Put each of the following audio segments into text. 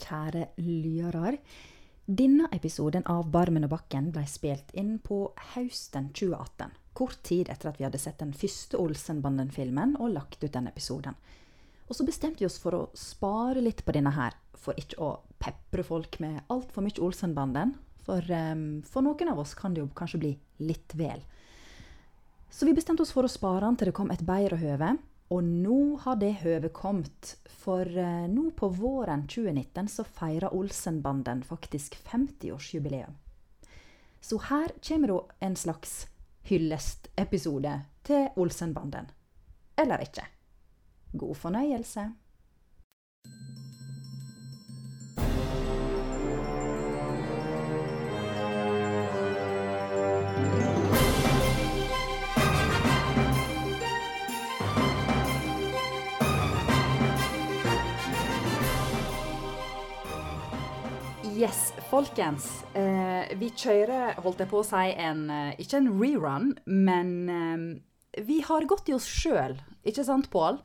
kjære lyere. Denne episoden av Barmen og bakken ble spilt inn på høsten 2018. Kort tid etter at vi hadde sett den første Olsenbanden-filmen og lagt ut den episoden. Og så bestemte vi oss for å spare litt på denne her, for ikke å pepre folk med altfor mye Olsenbanden. For, um, for noen av oss kan det jo kanskje bli litt vel. Så vi bestemte oss for å spare den til det kom et bedre høve. Og nå har det høvet kommet. For uh, nå på våren 2019 så feirer Olsenbanden faktisk 50-årsjubileum. Så her kommer da en slags hyllestepisode til Olsenbanden. Eller ikke. God fornøyelse. Yes, folkens. Eh, vi kjører, holdt jeg på å si, en eh, Ikke en rerun, men eh, vi har gått i oss sjøl, ikke sant, Pål?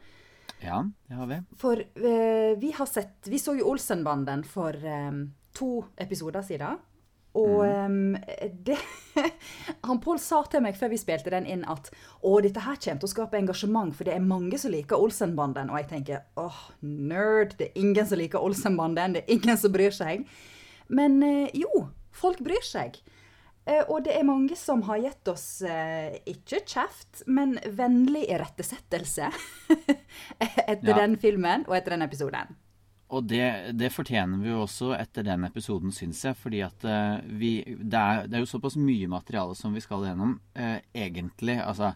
Ja, det har vi. For eh, vi har sett Vi så jo Olsenbanden for eh, to episoder siden. Og eh, det Han Pål sa til meg før vi spilte den inn at å, dette her kommer til å skape engasjement, for det er mange som liker Olsenbanden. Og jeg tenker åh, nerd. Det er ingen som liker Olsenbanden. Det er ingen som bryr seg. Men eh, jo, folk bryr seg. Eh, og det er mange som har gitt oss eh, ikke kjeft, men vennlig irettesettelse etter Ja. den filmen og etter den episoden. Og det, det fortjener vi jo også etter den episoden, syns jeg. Fordi at vi det er, det er jo såpass mye materiale som vi skal gjennom. eh, egentlig. Altså,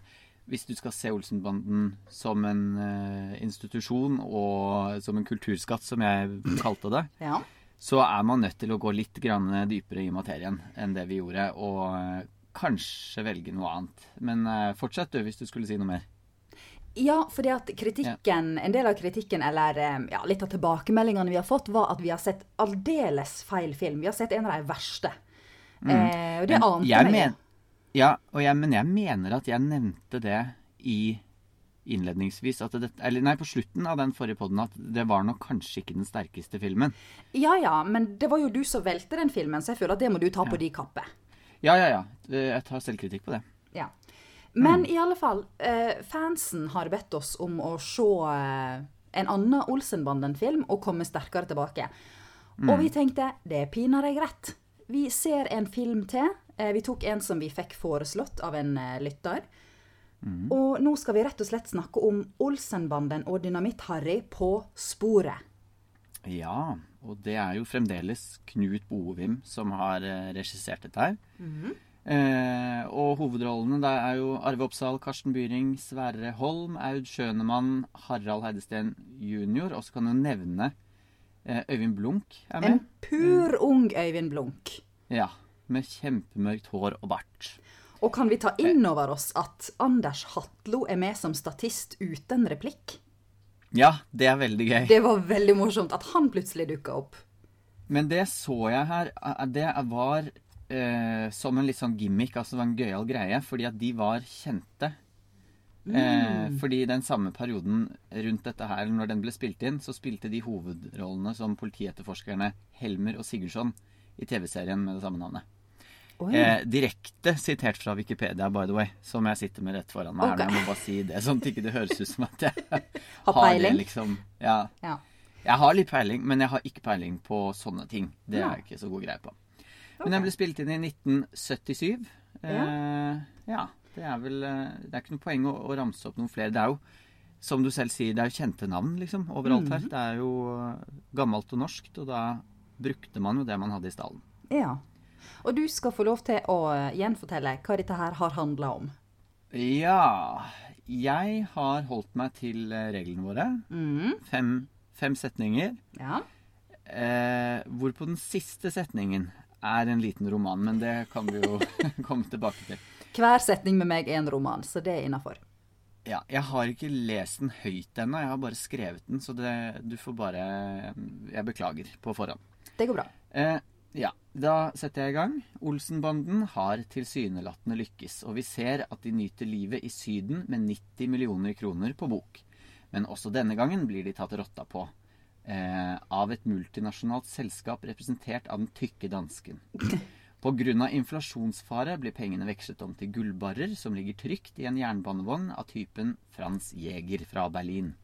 hvis du skal se Olsenbanden som en eh, institusjon og som en kulturskatt, som jeg kalte det, Ja. Så er man nødt til å gå litt grann dypere i materien enn det vi gjorde. Og eh, kanskje velge noe annet. Men eh, fortsett du, hvis du skulle si noe mer. Ja, fordi at kritikken, en del av kritikken, eller eh, ja, litt av tilbakemeldingene vi har fått, var at vi har sett aldeles feil film. Vi har sett en av de verste. Eh, og det Mm. Men ante jeg men, ja, og jeg, men jeg mener at jeg nevnte det i innledningsvis at det, Eller nei, på slutten av den forrige podden at det var nok kanskje ikke den sterkeste filmen. Ja ja, men det var jo du som valgte den filmen, så jeg føler at det må du ta på de kappe. Ja, ja, ja. Jeg tar selvkritikk på det. Ja. Men i alle fall, eh, fansen har bedt oss om å se eh, en annen Olsenbanden-film og komme sterkere tilbake. Og vi tenkte det er pinadø greit. Vi ser en film til. Eh, vi tok en som vi fikk foreslått av en eh, lytter. Og nå skal vi rett og slett snakke om Olsenbanden og Dynamitt-Harry på sporet. Ja, og det er jo fremdeles Knut Bovim som har eh, regissert dette her. eh, og hovedrollene der er jo Arve Oppsal, Karsten Byring, Sverre Holm, Aud Schønemann, Harald Heidesteen jr. Og så kan du nevne eh, Øyvind Blunk er med. En pur ung Øyvind Blunk. Ja, med kjempemørkt hår og bart. Og kan vi ta inn over oss at Anders Hatlo er med som statist uten replikk? Ja, det er veldig gøy. Det var veldig morsomt at han plutselig dukka opp. Men det så jeg her, eh, det var eh, som en litt sånn gimmick, altså det var en gøyal greie, fordi at de var kjente. Eh, fordi den samme perioden rundt dette her, når den ble spilt inn, så spilte de hovedrollene som politietterforskerne Helmer og Sigurdsson i TV-serien med det samme navnet. Eh, direkte sitert fra Wikipedia, by the way, som jeg sitter med rett foran meg her. Jeg må bare si det, sånn at det ikke høres ut som at jeg Har det liksom Ja. Ja. Jeg har litt peiling, men jeg har ikke peiling på sånne ting. Det Ja. er jeg ikke så god greie på. Men den ble spilt inn i 1977. Eh, ja, det er vel eh, Det er ikke noe poeng å, å ramse opp noen flere. Det er jo, som du selv sier, det er jo kjente navn liksom overalt her. Det er jo eh, gammelt og norskt, og da brukte man jo det man hadde i stallen. ja. Og du skal få lov til å eh, gjenfortelle hva dette her har handla om. Ja Jeg har holdt meg til eh, reglene våre. Mm. Fem, fem setninger. Ja. Eh, hvorpå den siste setningen er en liten roman, men det kan vi jo komme tilbake til. Hver setning med meg er en roman, så det er innafor. Ja, jeg har ikke lest den høyt ennå, jeg har bare skrevet den, så det, du får bare Jeg beklager på forhånd. Det går bra. Eh, ja, da setter jeg i gang. Olsenbanden har tilsynelatende lykkes, og vi ser at de nyter livet i Syden med 90 millioner kroner på bok. Men også denne gangen blir de tatt rotta på. eh, av et multinasjonalt selskap representert av den tykke dansken. Pga. inflasjonsfare blir pengene vekslet om til gullbarrer som ligger trygt i en jernbanevogn av typen Frans Jæger fra Berlin.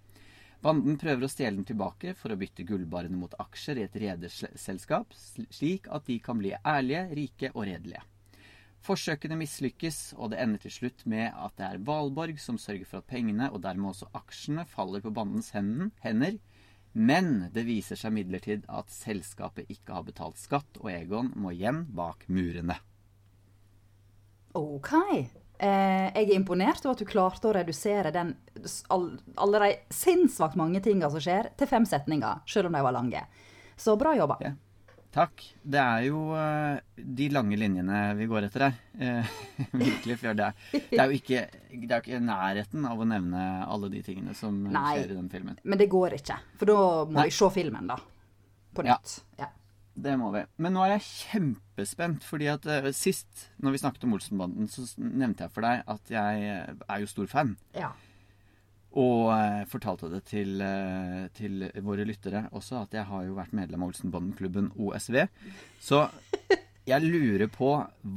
Banden prøver å stjele den tilbake for å bytte gullbarene mot aksjer i et rederselskap, slik at de kan bli ærlige, rike og redelige. Forsøkene mislykkes, og det ender til slutt med at det er Valborg som sørger for at pengene, og dermed også aksjene, faller på bandens hender. Men det viser seg imidlertid at selskapet ikke har betalt skatt, og Egon må igjen bak murene. OK. Eh, jeg er imponert over at du klarte å redusere den, alle de sinnssvakt mange tinga som skjer, til fem setninger, selv om de var lange. Så bra jobba. Ja. Takk. Det er jo uh, de lange linjene vi går etter her. Eh, virkelig. For det er, det er, jo ikke, det er ikke nærheten av å nevne alle de tingene som Nei, skjer i den filmen. Men det går ikke. For da må Nei. vi se filmen, da. På nytt. Ja. ja. Det må vi. Men nå er jeg kjempespent, fordi at uh, sist, når vi snakket om Olsenbanden, så nevnte jeg for deg at jeg eh, er jo stor fan. Ja. Og uh, fortalte det til, uh, til, våre lyttere også, at jeg har jo vært medlem av Olsenbanden-klubben OSV. Så jeg lurer på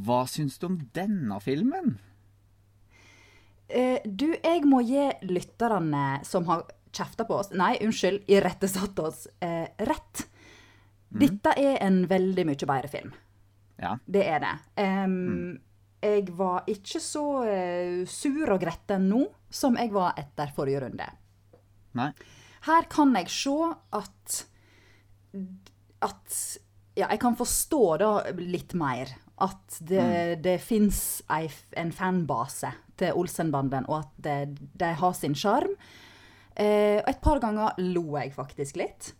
Hva syns du om denne filmen? du, jeg må gi lytterne som har kjefta på oss Nei, unnskyld, irettesatt oss, rett. Dette er en veldig mye bedre film. Ja. Det er det. Um, mm. Jeg var ikke så uh, sur og gretten nå som jeg var etter forrige runde. Nei. Her kan jeg se at at Ja, jeg kan forstå da litt mer. At det, mm. det fins en fanbase til Olsenbanden, og at det, de har sin sjarm. Uh, et par ganger lo jeg faktisk litt.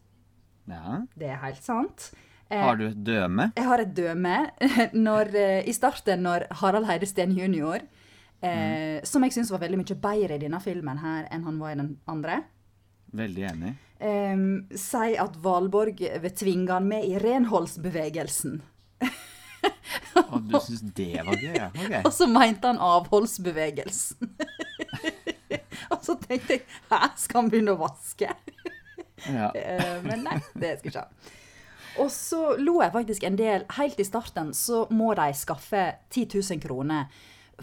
Ja. Det er helt sant. Eh, har du et døme? Jeg har et døme. Når, eh, I starten, når Harald Heidesteen jr., eh, mm. som jeg syns var veldig mye bedre i denne filmen her enn han var i den andre Veldig enig. Eh, sier at Valborg vil tvinge han med i renholdsbevegelsen. Og du syns det var gøy? Ja. Okay. Og så mente han avholdsbevegelsen. Og så tenkte jeg hæ, skal han begynne å vaske? Ja. Eh, men nei, det skal ikke ha. Og så lo jeg faktisk en del Helt i starten så må de skaffe 10 000 kroner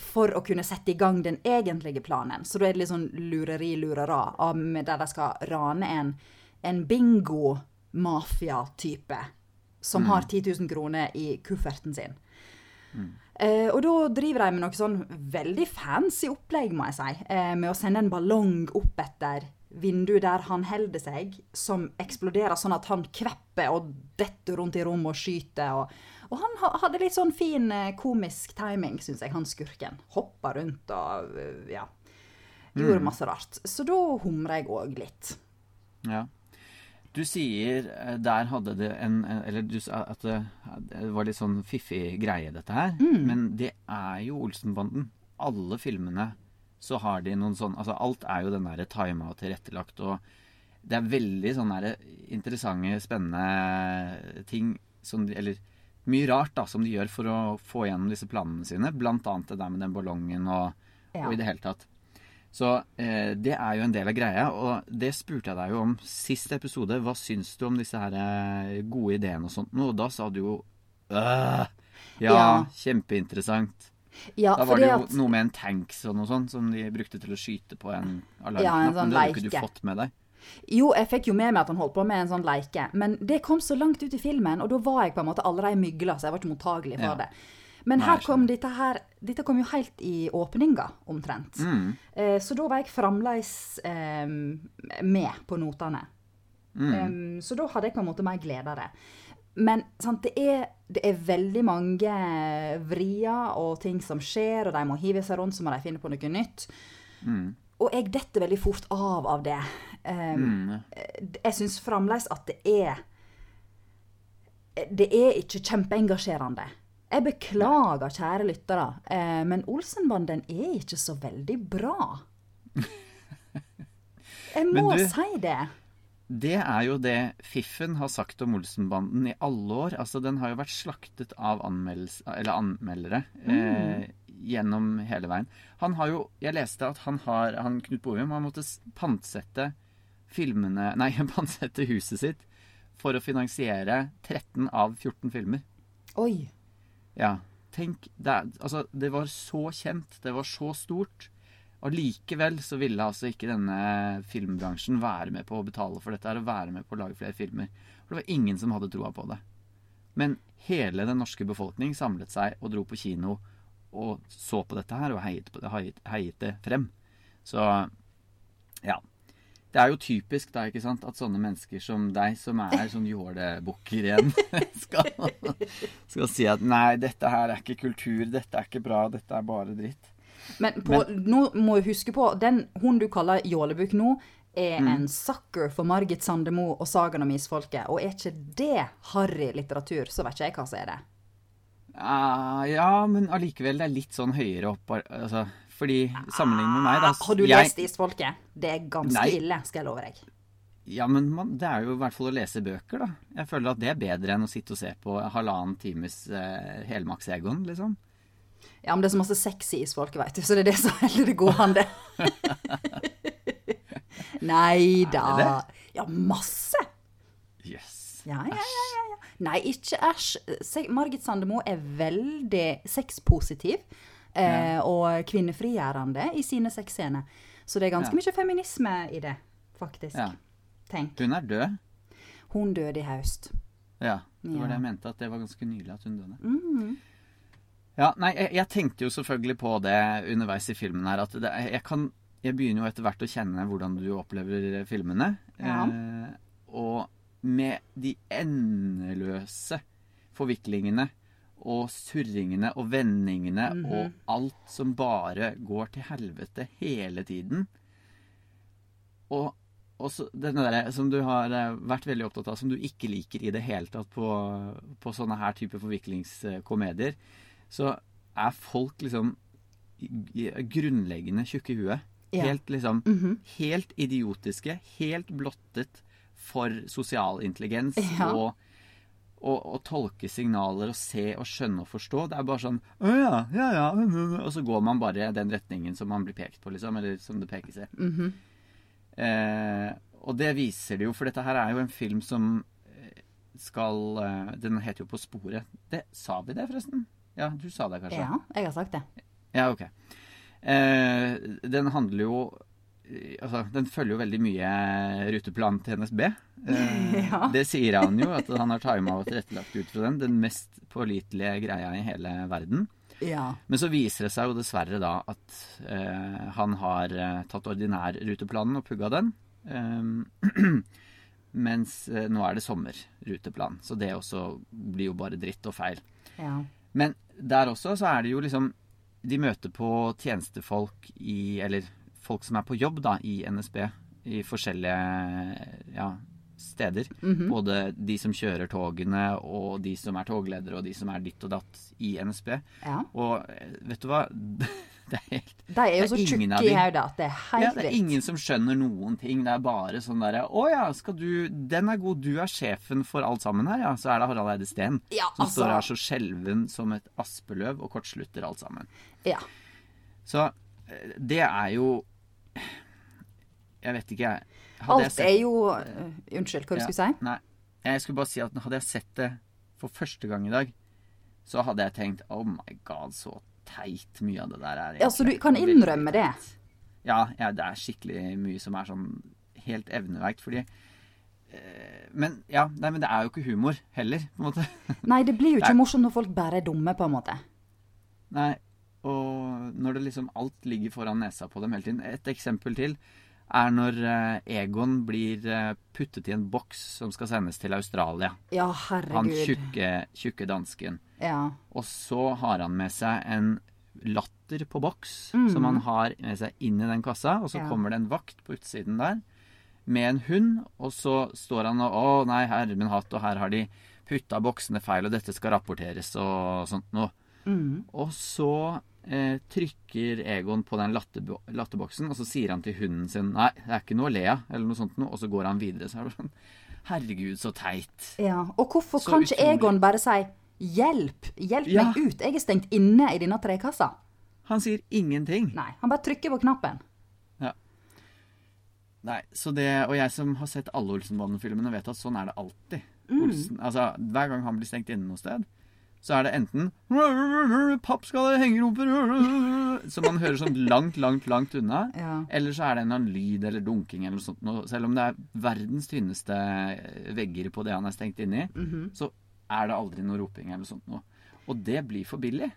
for å kunne sette i gang den egentlige planen. Så da er det litt sånn lureri-lurera, der de skal rane en, en bingo-mafia-type som mm. har 10 000 kroner i kufferten sin. Mm. Eh, og da driver de med noe sånn veldig fancy opplegg, må jeg si, eh, med å sende en ballong opp etter vindu der han holder seg, som eksploderer sånn at han kvepper og detter rundt i rommet og skyter. Og, og han hadde litt sånn fin eh, komisk timing, syns jeg, han skurken. Hoppa rundt og eh, ja. Gjorde mm. masse rart. Så da humrer jeg òg litt. Ja. Du sier eh, der hadde det en Eller du sa at det, var litt sånn fiffig greie, dette her. Mm. Men det er jo Olsenbanden. Alle filmene så har de noen sånn Altså alt er jo den derre tima og tilrettelagt, og det er veldig sånne interessante, spennende ting som de Eller mye rart da, som de gjør for å få gjennom disse planene sine. Blant annet det der med den ballongen og, ja. og i det hele tatt. Så eh, det er jo en del av greia, og det spurte jeg deg jo om sist episode. Hva syns du om disse her eh, gode ideene og sånt? Og da sa du jo øh, ja, ja, kjempeinteressant. Ja, da var det jo at... noe med en tanks og noe sånt som de brukte til å skyte på en alarmknapp. Ja, en sånn men det hadde ikke du fått med deg? Jo, jeg fikk jo med meg at han holdt på med en sånn leike, men det kom så langt ut i filmen, og da var jeg på en måte allerede mygla, så jeg var ikke mottagelig for ja. det. Men Nei, her kom dette her Dette kom jo helt i åpninga, omtrent. Mm. Eh, så da var jeg fremdeles eh, med på notene. Mm. Um, så da hadde jeg på en måte mer glede av det. Men sant, det, er, det, er, veldig mange vrier og ting som skjer, og de må hive seg rundt, så må de finne på noe nytt. Mm. Og jeg detter veldig fort av av det. Um, mm. Jeg syns fremdeles at det er Det er ikke kjempeengasjerende. Jeg beklager, kjære lyttere, uh, men Olsenbanden er ikke så veldig bra. Jeg må du, si det. Det er jo det Fiffen har sagt om Olsenbanden i alle år. Altså, Den har jo vært slaktet av anmeldere mm. eh, gjennom hele veien. Han har jo Jeg leste at han har han, Knut Bovim har måttet pantsette filmene Nei, pantsette huset sitt for å finansiere 13 av 14 filmer. Oi. Ja. Tenk det, altså, det var så kjent, det var så stort. Og likevel så ville altså ikke denne filmbransjen være med på å betale for dette her, og være med på å lage flere filmer. For det var ingen som hadde troa på det. Men hele den norske befolkning samlet seg og dro på kino og så på dette her og heiet, det, heiet det frem. Så ja. Det er jo typisk da, ikke sant, at sånne mennesker som deg, som er sånn jålebukker igjen, skal, skal si at nei, dette her er ikke kultur, dette er ikke bra, dette er bare dritt. Men, på, nå må jeg huske på, den hun du kaller jålebukk nå, er Mm. en sucker for Margit Sandemo og Sagaen om isfolket. Og er ikke det harry litteratur, så vet ikke jeg hva som er det. Uh, ja, men allikevel, det er litt sånn høyere opp, altså, fordi sammenlignet med meg da, Ah, Har du jeg- lest Isfolket? Det er ganske Nei. ille, skal jeg love deg. Ja, men man, det er jo i hvert fall å lese bøker, da. Jeg føler at det er bedre enn å sitte og se på halvannen times eh, helmaks-egoen, liksom. Ja, men det er så masse sexy i Isfolket, veit du, så det er det som holder det gående. Nei da. Ja, masse. Yes. Ja, ja, ja, ja, ja. Nei, ikke æsj. Margit Sandemo er veldig sexpositiv eh, og kvinnefrigjørende i sine sexscener. Så det er ganske mye feminisme i det, faktisk. Tenk. Hun er død. Hun døde i høst. Ja, det var det jeg mente, at det var ganske nylig at hun døde. Mm. Ja, nei, jeg, jeg tenkte jo selvfølgelig på det underveis i filmen her, at det, jeg kan Jeg begynner jo etter hvert å kjenne hvordan du opplever filmene. Ja. Eh, og med de endeløse forviklingene og surringene og vendingene Mhm. og alt som bare går til helvete hele tiden. Og, og så denne der, som du har eh, vært veldig opptatt av, som du ikke liker i det hele tatt på, på sånne her type forviklingskomedier, så er folk liksom grunnleggende tjukke i huet. Ja. Helt liksom Mhm. Helt idiotiske. Helt blottet for sosial intelligens Ja. og å, tolke signaler og se og skjønne og forstå. Det er bare sånn Å ja, ja, ja. Og så går man bare den retningen som man blir pekt på, liksom. Eller som det pekes i. Mhm. Eh, og det viser det jo, for dette her er jo en film som eh, skal eh, Den heter jo På sporet. Det, sa vi det, forresten? Ja, du sa det kanskje? Ja, jeg har sagt det. Ja, ok. Eh, den handler jo eh, Altså, den følger jo veldig mye ruteplanen til NSB. Eh, Ja. Det sier han jo, at han har tima og tilrettelagt ut fra den. Den mest pålitelige greia i hele verden. Ja. Men så viser det seg jo dessverre da at eh, han har tatt tatt ordinærruteplanen og pugga den. Eh, mens eh, nå er det sommerruteplan, så det også blir jo bare dritt og feil. ja. Men der også så er det jo liksom De møter på tjenestefolk i Eller folk som er på jobb da i NSB i forskjellige ja, steder. Mhm. Både de som kjører togene, og de som er togledere, og de som er ditt og datt i NSB. ja. Og eh, vet du hva? Det er helt De er jo så tjukke i hodet at det er ja, det er ingen som skjønner noen ting. Det er bare sånn derre Å ja, skal du Den er god. Du er sjefen for alt sammen her, ja. Så er det Harald Eide Steen. Ja, Som altså. står her så skjelven som et aspeløv og kortslutter alt sammen. Ja. Så eh, det er jo Jeg vet ikke, jeg. Hadde jeg Alt sett- er jo øh, Unnskyld, hva du skulle si? Nei. Jeg skulle bare si at hadde jeg sett det for første gang i dag, så hadde jeg tenkt Oh my god, så teit mye av det der er. Ja, så du kan innrømme det? Ja, ja, det er skikkelig mye som er sånn helt evneverkt, fordi eh, Men ja, nei, men det er jo ikke humor heller, på en måte. Nei, det blir jo ikke morsomt når folk bare er dumme, på en måte. Nei, og når det liksom alt ligger foran nesa på dem hele tiden. Et eksempel til er når eh, Egon blir eh, puttet i en boks som skal sendes til Australia. Ja, Han herregud. tjukke, tjukke dansken. Ja. Og så har han med seg en latter på boks Mm. som han har med seg inn i den kassa. Og så Ja. kommer det en vakt på utsiden der med en hund, og så står han og Å nei, herre min hatt, og her har de putta boksene feil, og dette skal rapporteres og sånt noe. Mm. Og så eh, trykker Egon på den latterbo- latterboksen, og så sier han til hunden sin Nei, det er ikke noe å le av, eller noe sånt noe. Og så går han videre. Så er det sånn Herregud, så teit. ja. Og hvorfor Så kan ikke. Egon bare si 'hjelp', hjelp Ja. meg ut, jeg er stengt inne i denne trekassa? Han sier ingenting. Nei, han bare trykker på knappen. Ja. Nei, så det, Og jeg som har sett alle Olsenbanden-filmene, vet at sånn er det alltid. Mm. Olsen, altså, Hver gang han blir stengt inne noe sted, så er det enten Papp skal henge rumper Som man hører sånn langt, langt, langt unna. Ja. Eller så er det en annen lyd eller dunking eller noe sånt. Selv om det er verdens tynneste vegger på det han er stengt inne i, -hmm. så er det aldri noe roping eller sånt noe. Og det blir for billig.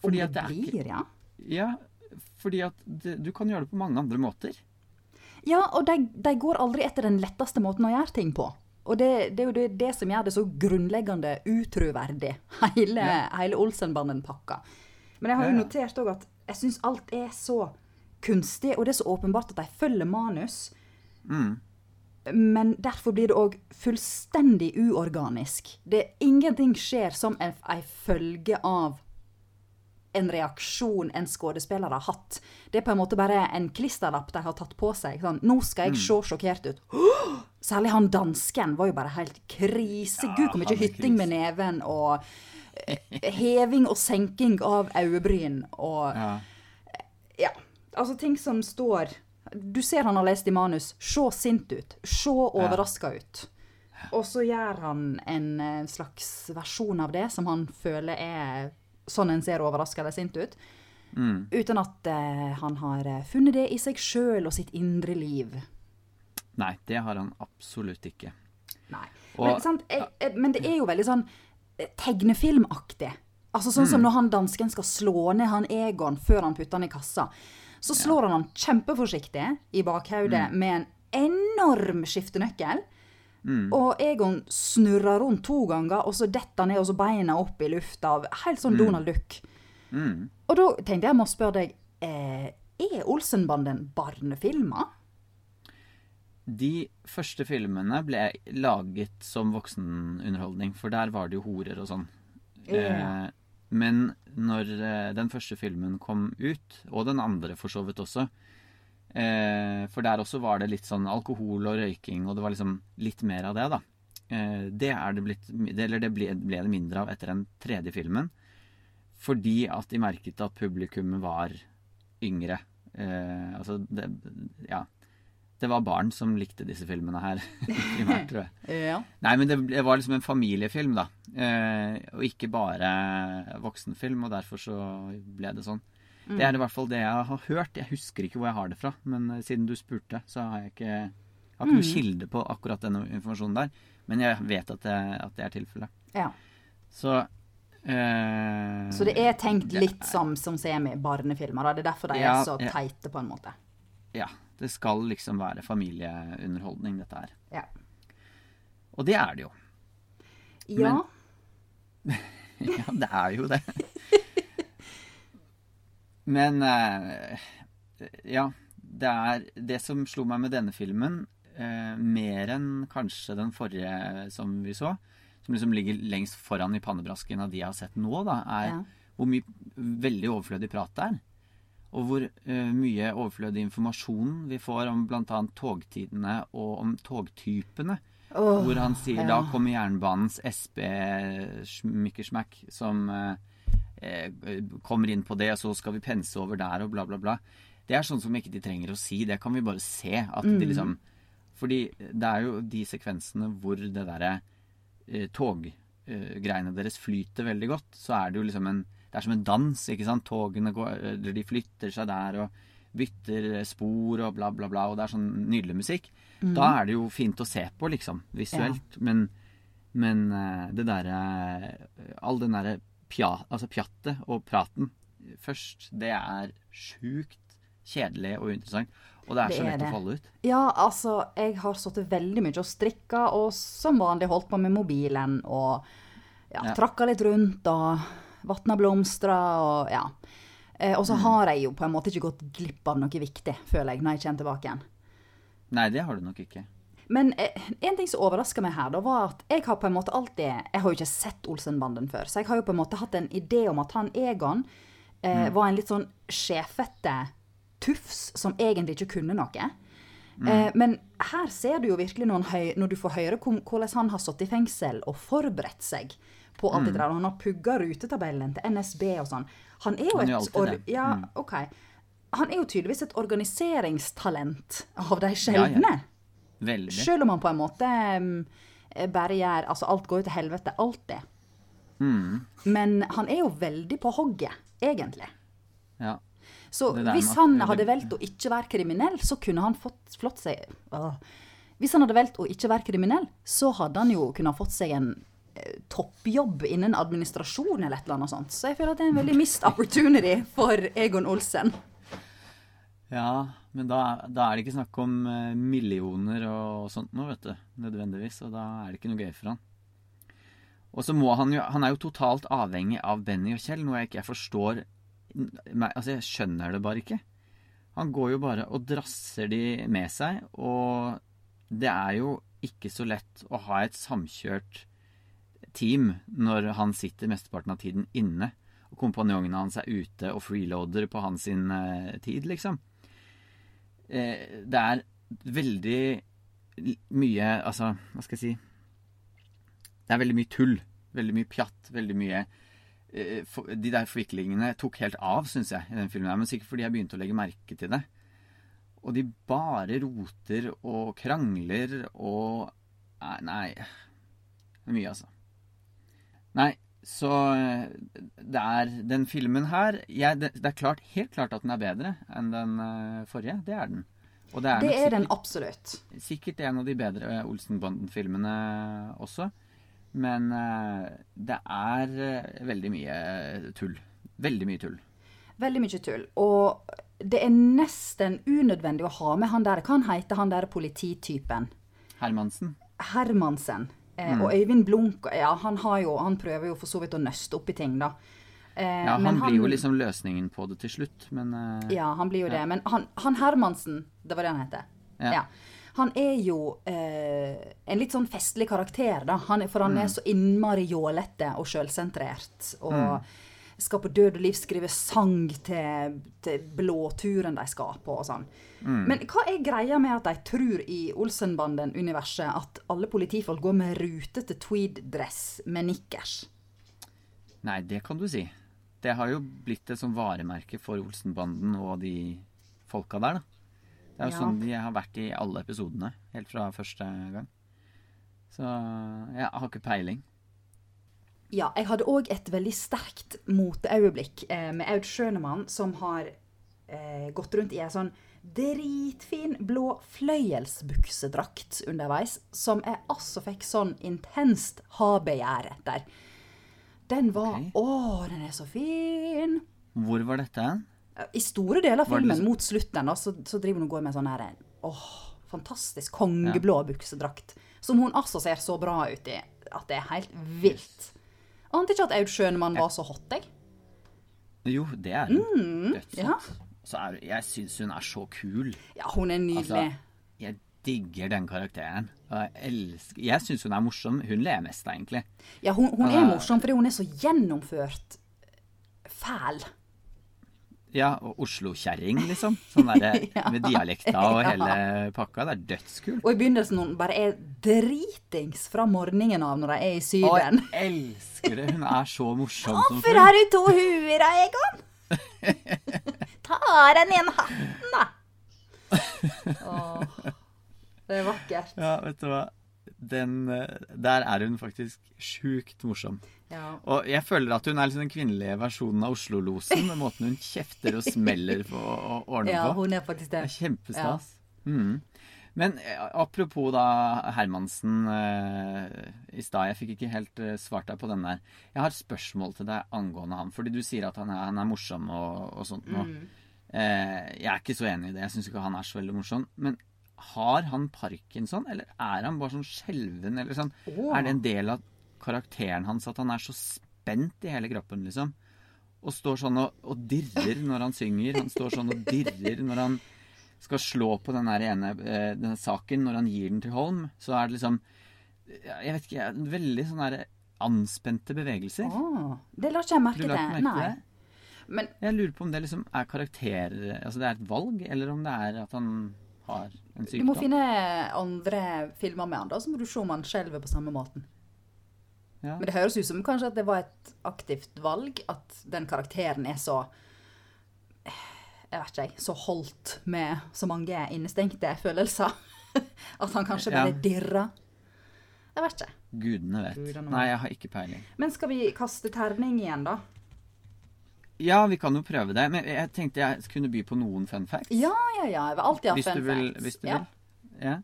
Fordi at det det blir, ja. Ja, fordi at det, du kan gjøre det på mange andre måter. Ja, og de, de går aldri etter den letteste måten å gjøre ting på. Og det, det er jo det, det som gjør det så grunnleggende utruverdig, hele, hele Olsenbanden-pakka. Men jeg har jo Ja, ja. notert òg at jeg syns alt er så kunstig, og det er så åpenbart at de følger manus. Mm. Men derfor blir det òg fullstendig uorganisk. Det, ingenting skjer som en, følge av en reaksjon en skuespiller har hatt. Det er på en måte bare en klisterlapp de har tatt på seg. Sånn, 'Nå skal jeg se sjokkert ut'. Særlig han dansken var jo bare helt krise. Ja, Gud, hvor mye hytting med neven og eh, heving og senking av øyebryn og Ja. ja, altså ting som står Du ser han har lest i manus. Se sint ut. Se overraska ut. Og så gjør han en eh, slags versjon av det som han føler er sånn en ser overraska eller sint ut. Mm. Uten at eh, han har eh, funnet det i seg sjøl og sitt indre liv. Nei, det har han absolutt ikke. Nei. Og- men, sant, jeg, jeg, men det er jo veldig sånn eh, tegnefilmaktig. Altså Sånn Mm. som når han dansken skal slå ned han Egon før han putter han i kassa. Så slår han han kjempeforsiktig i bakhodet Mm. med en enorm skiftenøkkel. Mm. Og Egon snurrer rundt to ganger, og så detter ned, og så beina opp i lufta. Helt sånn Donald Duck. Mm. Og da tenkte jeg må spørre deg, eh, er Olsenbanden barnefilmer? De første filmene ble laget som voksenunderholdning, for der var det jo horer og sånn. Ja. Eh, men når eh, den første filmen kom ut, og den andre for så vidt også eh, For der også var det litt sånn alkohol og røyking, og det var liksom litt mer av det, da. Eh, det er det blitt det- Eller det ble, ble det mindre av etter den tredje filmen. Fordi at de merket at publikummet var yngre. Eh, altså det, Ja. Det var barn som likte disse filmene her, primært, tror jeg. Ja. Nei, men det, det var liksom en familiefilm, da. Eh, og ikke bare voksenfilm, og derfor så ble det sånn. Det er i hvert fall det jeg har hørt. Jeg husker ikke hvor jeg har det fra, men eh, siden du spurte, så har jeg ikke, har ikke noe kilde på akkurat denne informasjonen der. Men jeg vet at det, at det er tilfellet. ja. Så eh, Så det er tenkt det litt som, som semi-barnefilmer. Det er derfor de Ja, er så teite, på en måte. Ja. Det skal liksom være familieunderholdning, dette her. Ja. Og det er det jo. Ja. Ja, det er jo det. Men eh, ja. Det er det som slo meg med denne filmen, eh, mer enn kanskje den forrige som vi så, som liksom ligger lengst foran i pannebrasken av de jeg har sett nå, da, er Ja. hvor mye veldig overflødig prat det er. Og hvor eh, mye overflødig informasjon vi får om bl.a. togtidene og om togtypene. Oh, Hvor han sier ja. da kommer jernbanens SB Schmickersmack som eh, kommer inn på det, og så skal vi pense over der og bla, bla, bla. Det er sånn som ikke de trenger å si. Det kan vi bare se. At Mm. de liksom Fordi det er jo de sekvensene hvor det derre eh, toggreiene deres flyter veldig godt, så er det jo liksom en Det er som en dans, ikke sant. Togene går de flytter seg der og bytter spor og bla, bla, bla, og det er sånn nydelig musikk. Mm. Da er det jo fint å se på, liksom, visuelt. Men, men eh, det derre All den derre pja, altså pjattet og praten først, det er sjukt kjedelig og uinteressant. Og det er Det så er lett det. å falle ut. Ja, altså, jeg har sittet veldig mye og strikka, og som vanlig holdt på med mobilen og ja, Ja. trakka litt rundt og vatna blomster og ja. Eh, og så Mm. har jeg jo på en måte ikke gått glipp av noe viktig, føler jeg, når jeg kommer tilbake igjen. Nei, det har du nok ikke. Men eh, en ting som overraska meg her, da, var at jeg har på en måte alltid Jeg har jo ikke sett Olsenbanden før, så jeg har jo på en måte hatt en idé om at han Egon eh, Mm. var en litt sånn sjefete tufs som egentlig ikke kunne noe. Mm. men her ser du jo virkelig når, høy, når du får høre hvordan han har sittet i fengsel og forberedt seg på alt det der. og Han har pugga rutetabellen til NSB og sånn. Han er jo et or-. Ja, Mm. OK. han er jo tydeligvis et organiseringstalent av de Ja, ja. Veldig. Selv om han på en måte mm, bare gjør Altså, alt går jo til helvete. Alltid. Mm. Men han er jo veldig på hogget, egentlig. Ja. Så hvis han hadde valgt å ikke være kriminell, så kunne han fått flott seg øh. Hvis han hadde valgt å ikke være kriminell, så hadde han jo kunnet fått seg en eh, toppjobb innen administrasjon eller et eller annet sånt. Så jeg føler at det er en veldig missed opportunity for Egon Olsen. Ja, men da, da er det ikke snakk om eh, millioner og sånt noe, vet du. Nødvendigvis. Og da er det ikke noe gøy for han. Og så må han jo Han er jo totalt avhengig av Benny og Kjell, noe jeg ikke forstår Nei, Altså, jeg skjønner det bare ikke. Han går jo bare og drasser de med seg, og det er jo ikke så lett å ha et samkjørt team når han sitter mesteparten av tiden inne, og kompanjongene hans er ute og freeloader på hans eh, tid, liksom eh, det er veldig mye Altså, hva skal jeg si Det er veldig mye tull. Veldig mye pjatt. Veldig mye eh, for, De der forviklingene tok helt av, syns jeg, i den filmen. her, Men sikkert fordi jeg begynte å legge merke til det. Og de bare roter og krangler og Nei, nei. Det er mye, altså. Nei, så eh, det er den filmen her jeg, det, det er klart, helt klart at den er bedre enn den eh, forrige. Det er den. Og det er, Det er sikkert, den absolutt. sikkert en av de bedre eh, Olsenbanden-filmene også. Men det er veldig mye tull. Veldig mye tull. Veldig mye tull. Og det er nesten unødvendig å ha med han der Hva han heter han der polititypen? Hermansen. Hermansen. Eh, Og Øyvind Blunk ja, han, har jo, han prøver jo for så vidt å nøste opp i ting, da. Eh, Ja, men han blir jo liksom løsningen på det til slutt, men eh, Ja, han blir jo det. Men han, han Hermansen, det var det han heter. Ja. Ja. Han er jo eh, en litt sånn festlig karakter, da. Han, for han Mm. er så innmari jålete og sjølsentrert. Og Mm. Skal på død og liv skrive sang til, til blåturen de skal på og sånn. Mm. Men hva er greia med at de tror i Olsenbanden-universet at alle politifolk går med rutete tweed-dress med nikkers? Nei, det kan du si. Det har jo blitt et sånn varemerke for Olsenbanden og de folka der, da. Det er jo Ja. sånn de har vært i alle episodene, helt fra første gang. Så jeg har ikke peiling. Ja, jeg hadde òg et veldig sterkt moteøyeblikk eh, med Aud Schønemann, som har eh, gått rundt i ei sånn dritfin blå fløyelsbuksedrakt underveis, som jeg altså fikk sånn intenst ha-begjær etter. Den var okay. Å, den er så fin! Hvor var dette? I store deler av filmen, så... mot slutten, da, så, så driver hun og går med sånn her Åh, fantastisk kongeblå buksedrakt. Som hun altså ser så bra ut i at det er helt vilt. Ante ikke at Aud Schønemann var så hot, jeg. Jo, det er hun. Mm, Mm, ja. Så jeg syns hun er så kul. Ja, hun er nydelig. Altså, jeg digger den karakteren. Jeg elsker Jeg syns hun er morsom. Hun ler mest, egentlig. ja, hun, hun er Ah. morsom fordi hun er så gjennomført fæl. Ja, og Oslo-kjerring, liksom. Sånn der, Ja. med dialekta og Ja. hele pakka. Det er dødskult. Og i begynnelsen hun bare er dritings fra morgenen av når de er i Og Å, jeg elsker det. Hun er så morsom som Hvorfor har du to huer Egon? Ta den ene hatten, da. Åh, det er vakkert. Ja, vet du hva. Den, eh, der er hun faktisk sjukt morsom. Ja. Og jeg føler at hun er liksom den kvinnelige versjonen av Oslo-losen. Med måten hun kjefter og smeller på og ordner ja, på. hun er faktisk Det det. er kjempestas. Mhm. Men eh, apropos da Hermansen eh, i stad. Jeg fikk ikke helt eh, svart deg på den der. Jeg har et spørsmål til deg angående han. Fordi du sier at han er, han er morsom og, og sånt nå. Eh, jeg er ikke så enig i det. Jeg syns ikke han er så veldig morsom. Men har han parkinson, eller er han bare sånn skjelven, eller sånn? Oh. Er det en del av karakteren hans at han er så spent i hele kroppen, liksom? Og står sånn og, og dirrer når han synger. Han står sånn og dirrer når han skal slå på den ene eh, denne saken, når han gir den til Holm. Så er det liksom Jeg vet ikke, veldig sånn der anspente bevegelser. Oh, det la ikke jeg merke til. Nei. det? Men Jeg lurer på om det liksom er karakter Altså det er et valg, eller om det er at han har en sykdom. du må finne andre filmer med han, da, så må du se om han skjelver på samme måten. Ja. Men det høres ut som kanskje at det var et aktivt valg, at den karakteren er så jeg vet ikke, jeg, så holdt med så mange innestengte følelser. At han kanskje Ja. bare dirra. Jeg vet ikke. Gudene vet. Gudene. Nei, jeg har ikke peiling. Men skal vi kaste terning igjen, da? Ja, vi kan jo prøve det. Men jeg tenkte jeg kunne by på noen fun facts. Ja, ja, ja. Jeg vil alltid ha hvis fun du vil, facts. Hvis du ja. vil. Ja.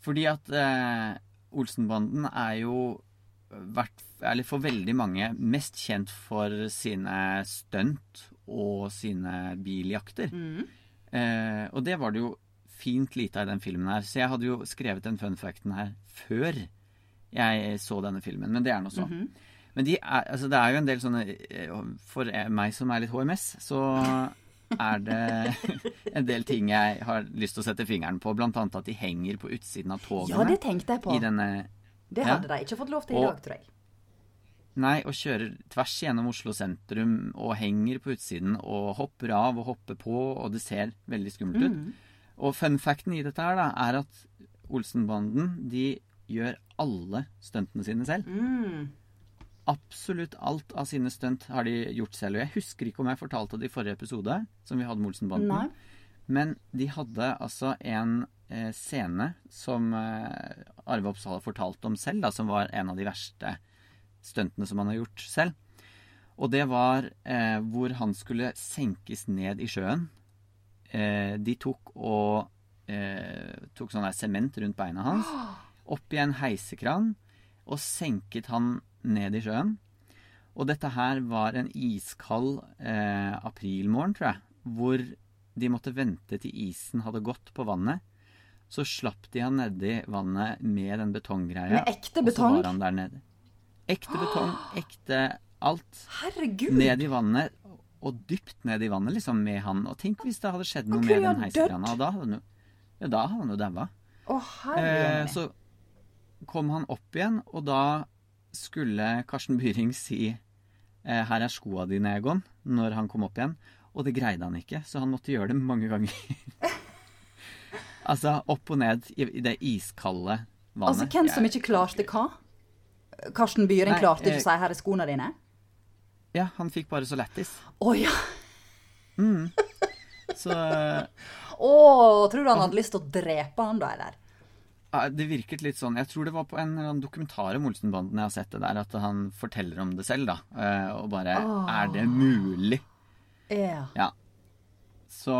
Fordi at eh, Olsenbanden er jo vært, eller for veldig mange mest kjent for sine stunt og sine biljakter. Mm. Eh, og det var det jo fint lite av i den filmen her. Så jeg hadde jo skrevet den fun facten her før jeg så denne filmen. Men det er nå så. Mhm. Men de er, altså det er jo en del sånne eh, For meg som er litt HMS, så er det en del ting jeg har lyst til å sette fingeren på. Blant annet at de henger på utsiden av togene. Ja, det tenkte jeg på. i denne Det ja. hadde de ikke fått lov til i dag, tror jeg. Nei, og kjører tvers gjennom Oslo sentrum og henger på utsiden og hopper av og hopper på, og det ser veldig skummelt ut. Mm. Og fun facten i dette her da, er at Olsenbanden de gjør alle stuntene sine selv. Mm. Absolutt alt av sine stunt har de gjort selv. Og jeg husker ikke om jeg fortalte det i forrige episode, som vi hadde med Olsenbanden. Nei. Men de hadde altså en scene som eh, Arve Oppsal fortalte om selv, da, som var en av de verste stuntene som han har gjort selv. Og det var eh, hvor han skulle senkes ned i sjøen. Eh, de tok og eh, tok sånn der sement rundt beina hans, opp i en heisekran, og senket han ned i sjøen. Og dette her var en iskald eh, aprilmorgen, tror jeg, hvor de måtte vente til isen hadde gått på vannet. Så slapp de han nedi vannet med den betonggreia. Med ekte Og så var han der nede. Ekte betong, ekte alt. Herregud! Ned i vannet, og dypt ned i vannet, liksom, med han. Og tenk hvis det hadde skjedd noe med den. Og da hadde han jo Ja, da hadde han jo daua. Eh, så kom han opp igjen, og da skulle Karsten Byring si eh, 'Her er skoa dine, Egon', når han kom opp igjen. Og det greide han ikke, så han måtte gjøre det mange ganger. altså opp og ned i, i det iskalde vannet. Altså, hvem som ikke klarte hva? Karsten Byring klarte ikke eh, å si 'her er skoene dine'? Ja, han fikk bare så lættis. Å ja! Mm. Så Å, tror du han hadde lyst til å drepe han da, eller? det virket litt sånn Jeg tror det var på en dokumentar om Olsenbanden jeg har sett det der, at han forteller om det selv, da. eh, Og bare oh. Er det mulig? Ja. Ja. Så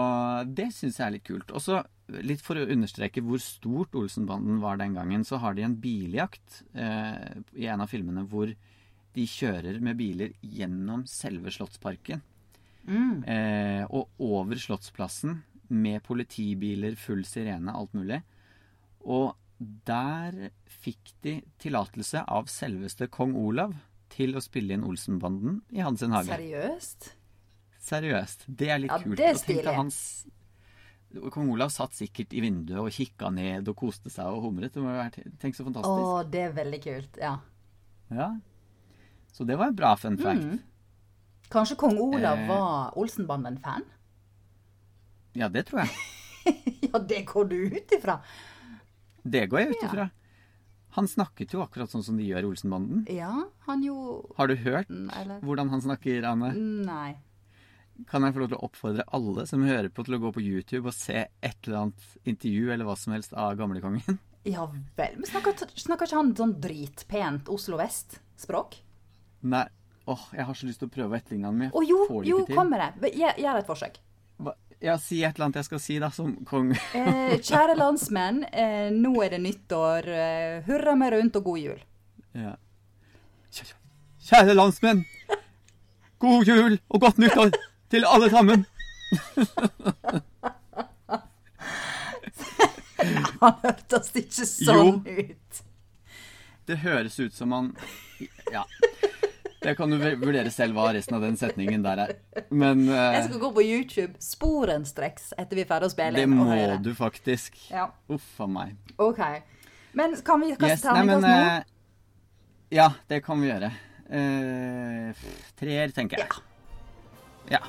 det syns jeg er litt kult. Og så litt for å understreke hvor stort Olsenbanden var den gangen, så har de en biljakt eh, i en av filmene hvor de kjører med biler gjennom selve Slottsparken. Mm. Eh, og over Slottsplassen med politibiler, full sirene, alt mulig. Og der fikk de tillatelse av selveste kong Olav til å spille inn Olsenbanden i hans sin hage. Seriøst? Seriøst. Det er litt Ja, kult. det er stilig. Kong Olav satt sikkert i vinduet og kikka ned og koste seg og humret. Det må jo være, tenk så fantastisk. Å, det er veldig kult. Ja. Ja. Så det var en bra fun fact. Mm. Kanskje kong Olav Eh. var Olsenbanden-fan? Ja, det tror jeg. ja, det går du ut ifra. Det går jeg ut Ja. ifra. Han snakket jo akkurat sånn som de gjør i Olsenbanden. Ja, han jo Har du hørt Mm, Eller hvordan han snakker, Anne? Nei. Kan jeg få lov til å oppfordre alle som hører på, til å gå på YouTube og se et eller annet intervju eller hva som helst av gamlekongen? Ja vel. Men snakker, snakker ikke han sånn dritpent Oslo Vest-språk? Nei. Åh, jeg har så lyst til å prøve å etterligne han, men Å jo, jo, kom med det. Gjør et forsøk. Hva? Ja, si et eller annet jeg skal si, da, som kong. Eh, kjære landsmenn, eh, nå er det nyttår. Eh, hurra meg rundt og god jul. Ja. Kjære, kjære landsmenn! God jul og godt nyttår til alle sammen! Han hørtes ikke sånn ut. Det høres ut som han Ja. Det kan du vurdere selv hva resten av den setningen der er. Men uh, Jeg skal gå på YouTube sporenstreks etter vi er ferdig å spille det må høre. du faktisk. Ja, Uff a meg. OK. Men kan vi kaste Yes, terningkast nå? eh, Ja, det kan vi gjøre. Uh, treer, tenker jeg. Ja. Ja.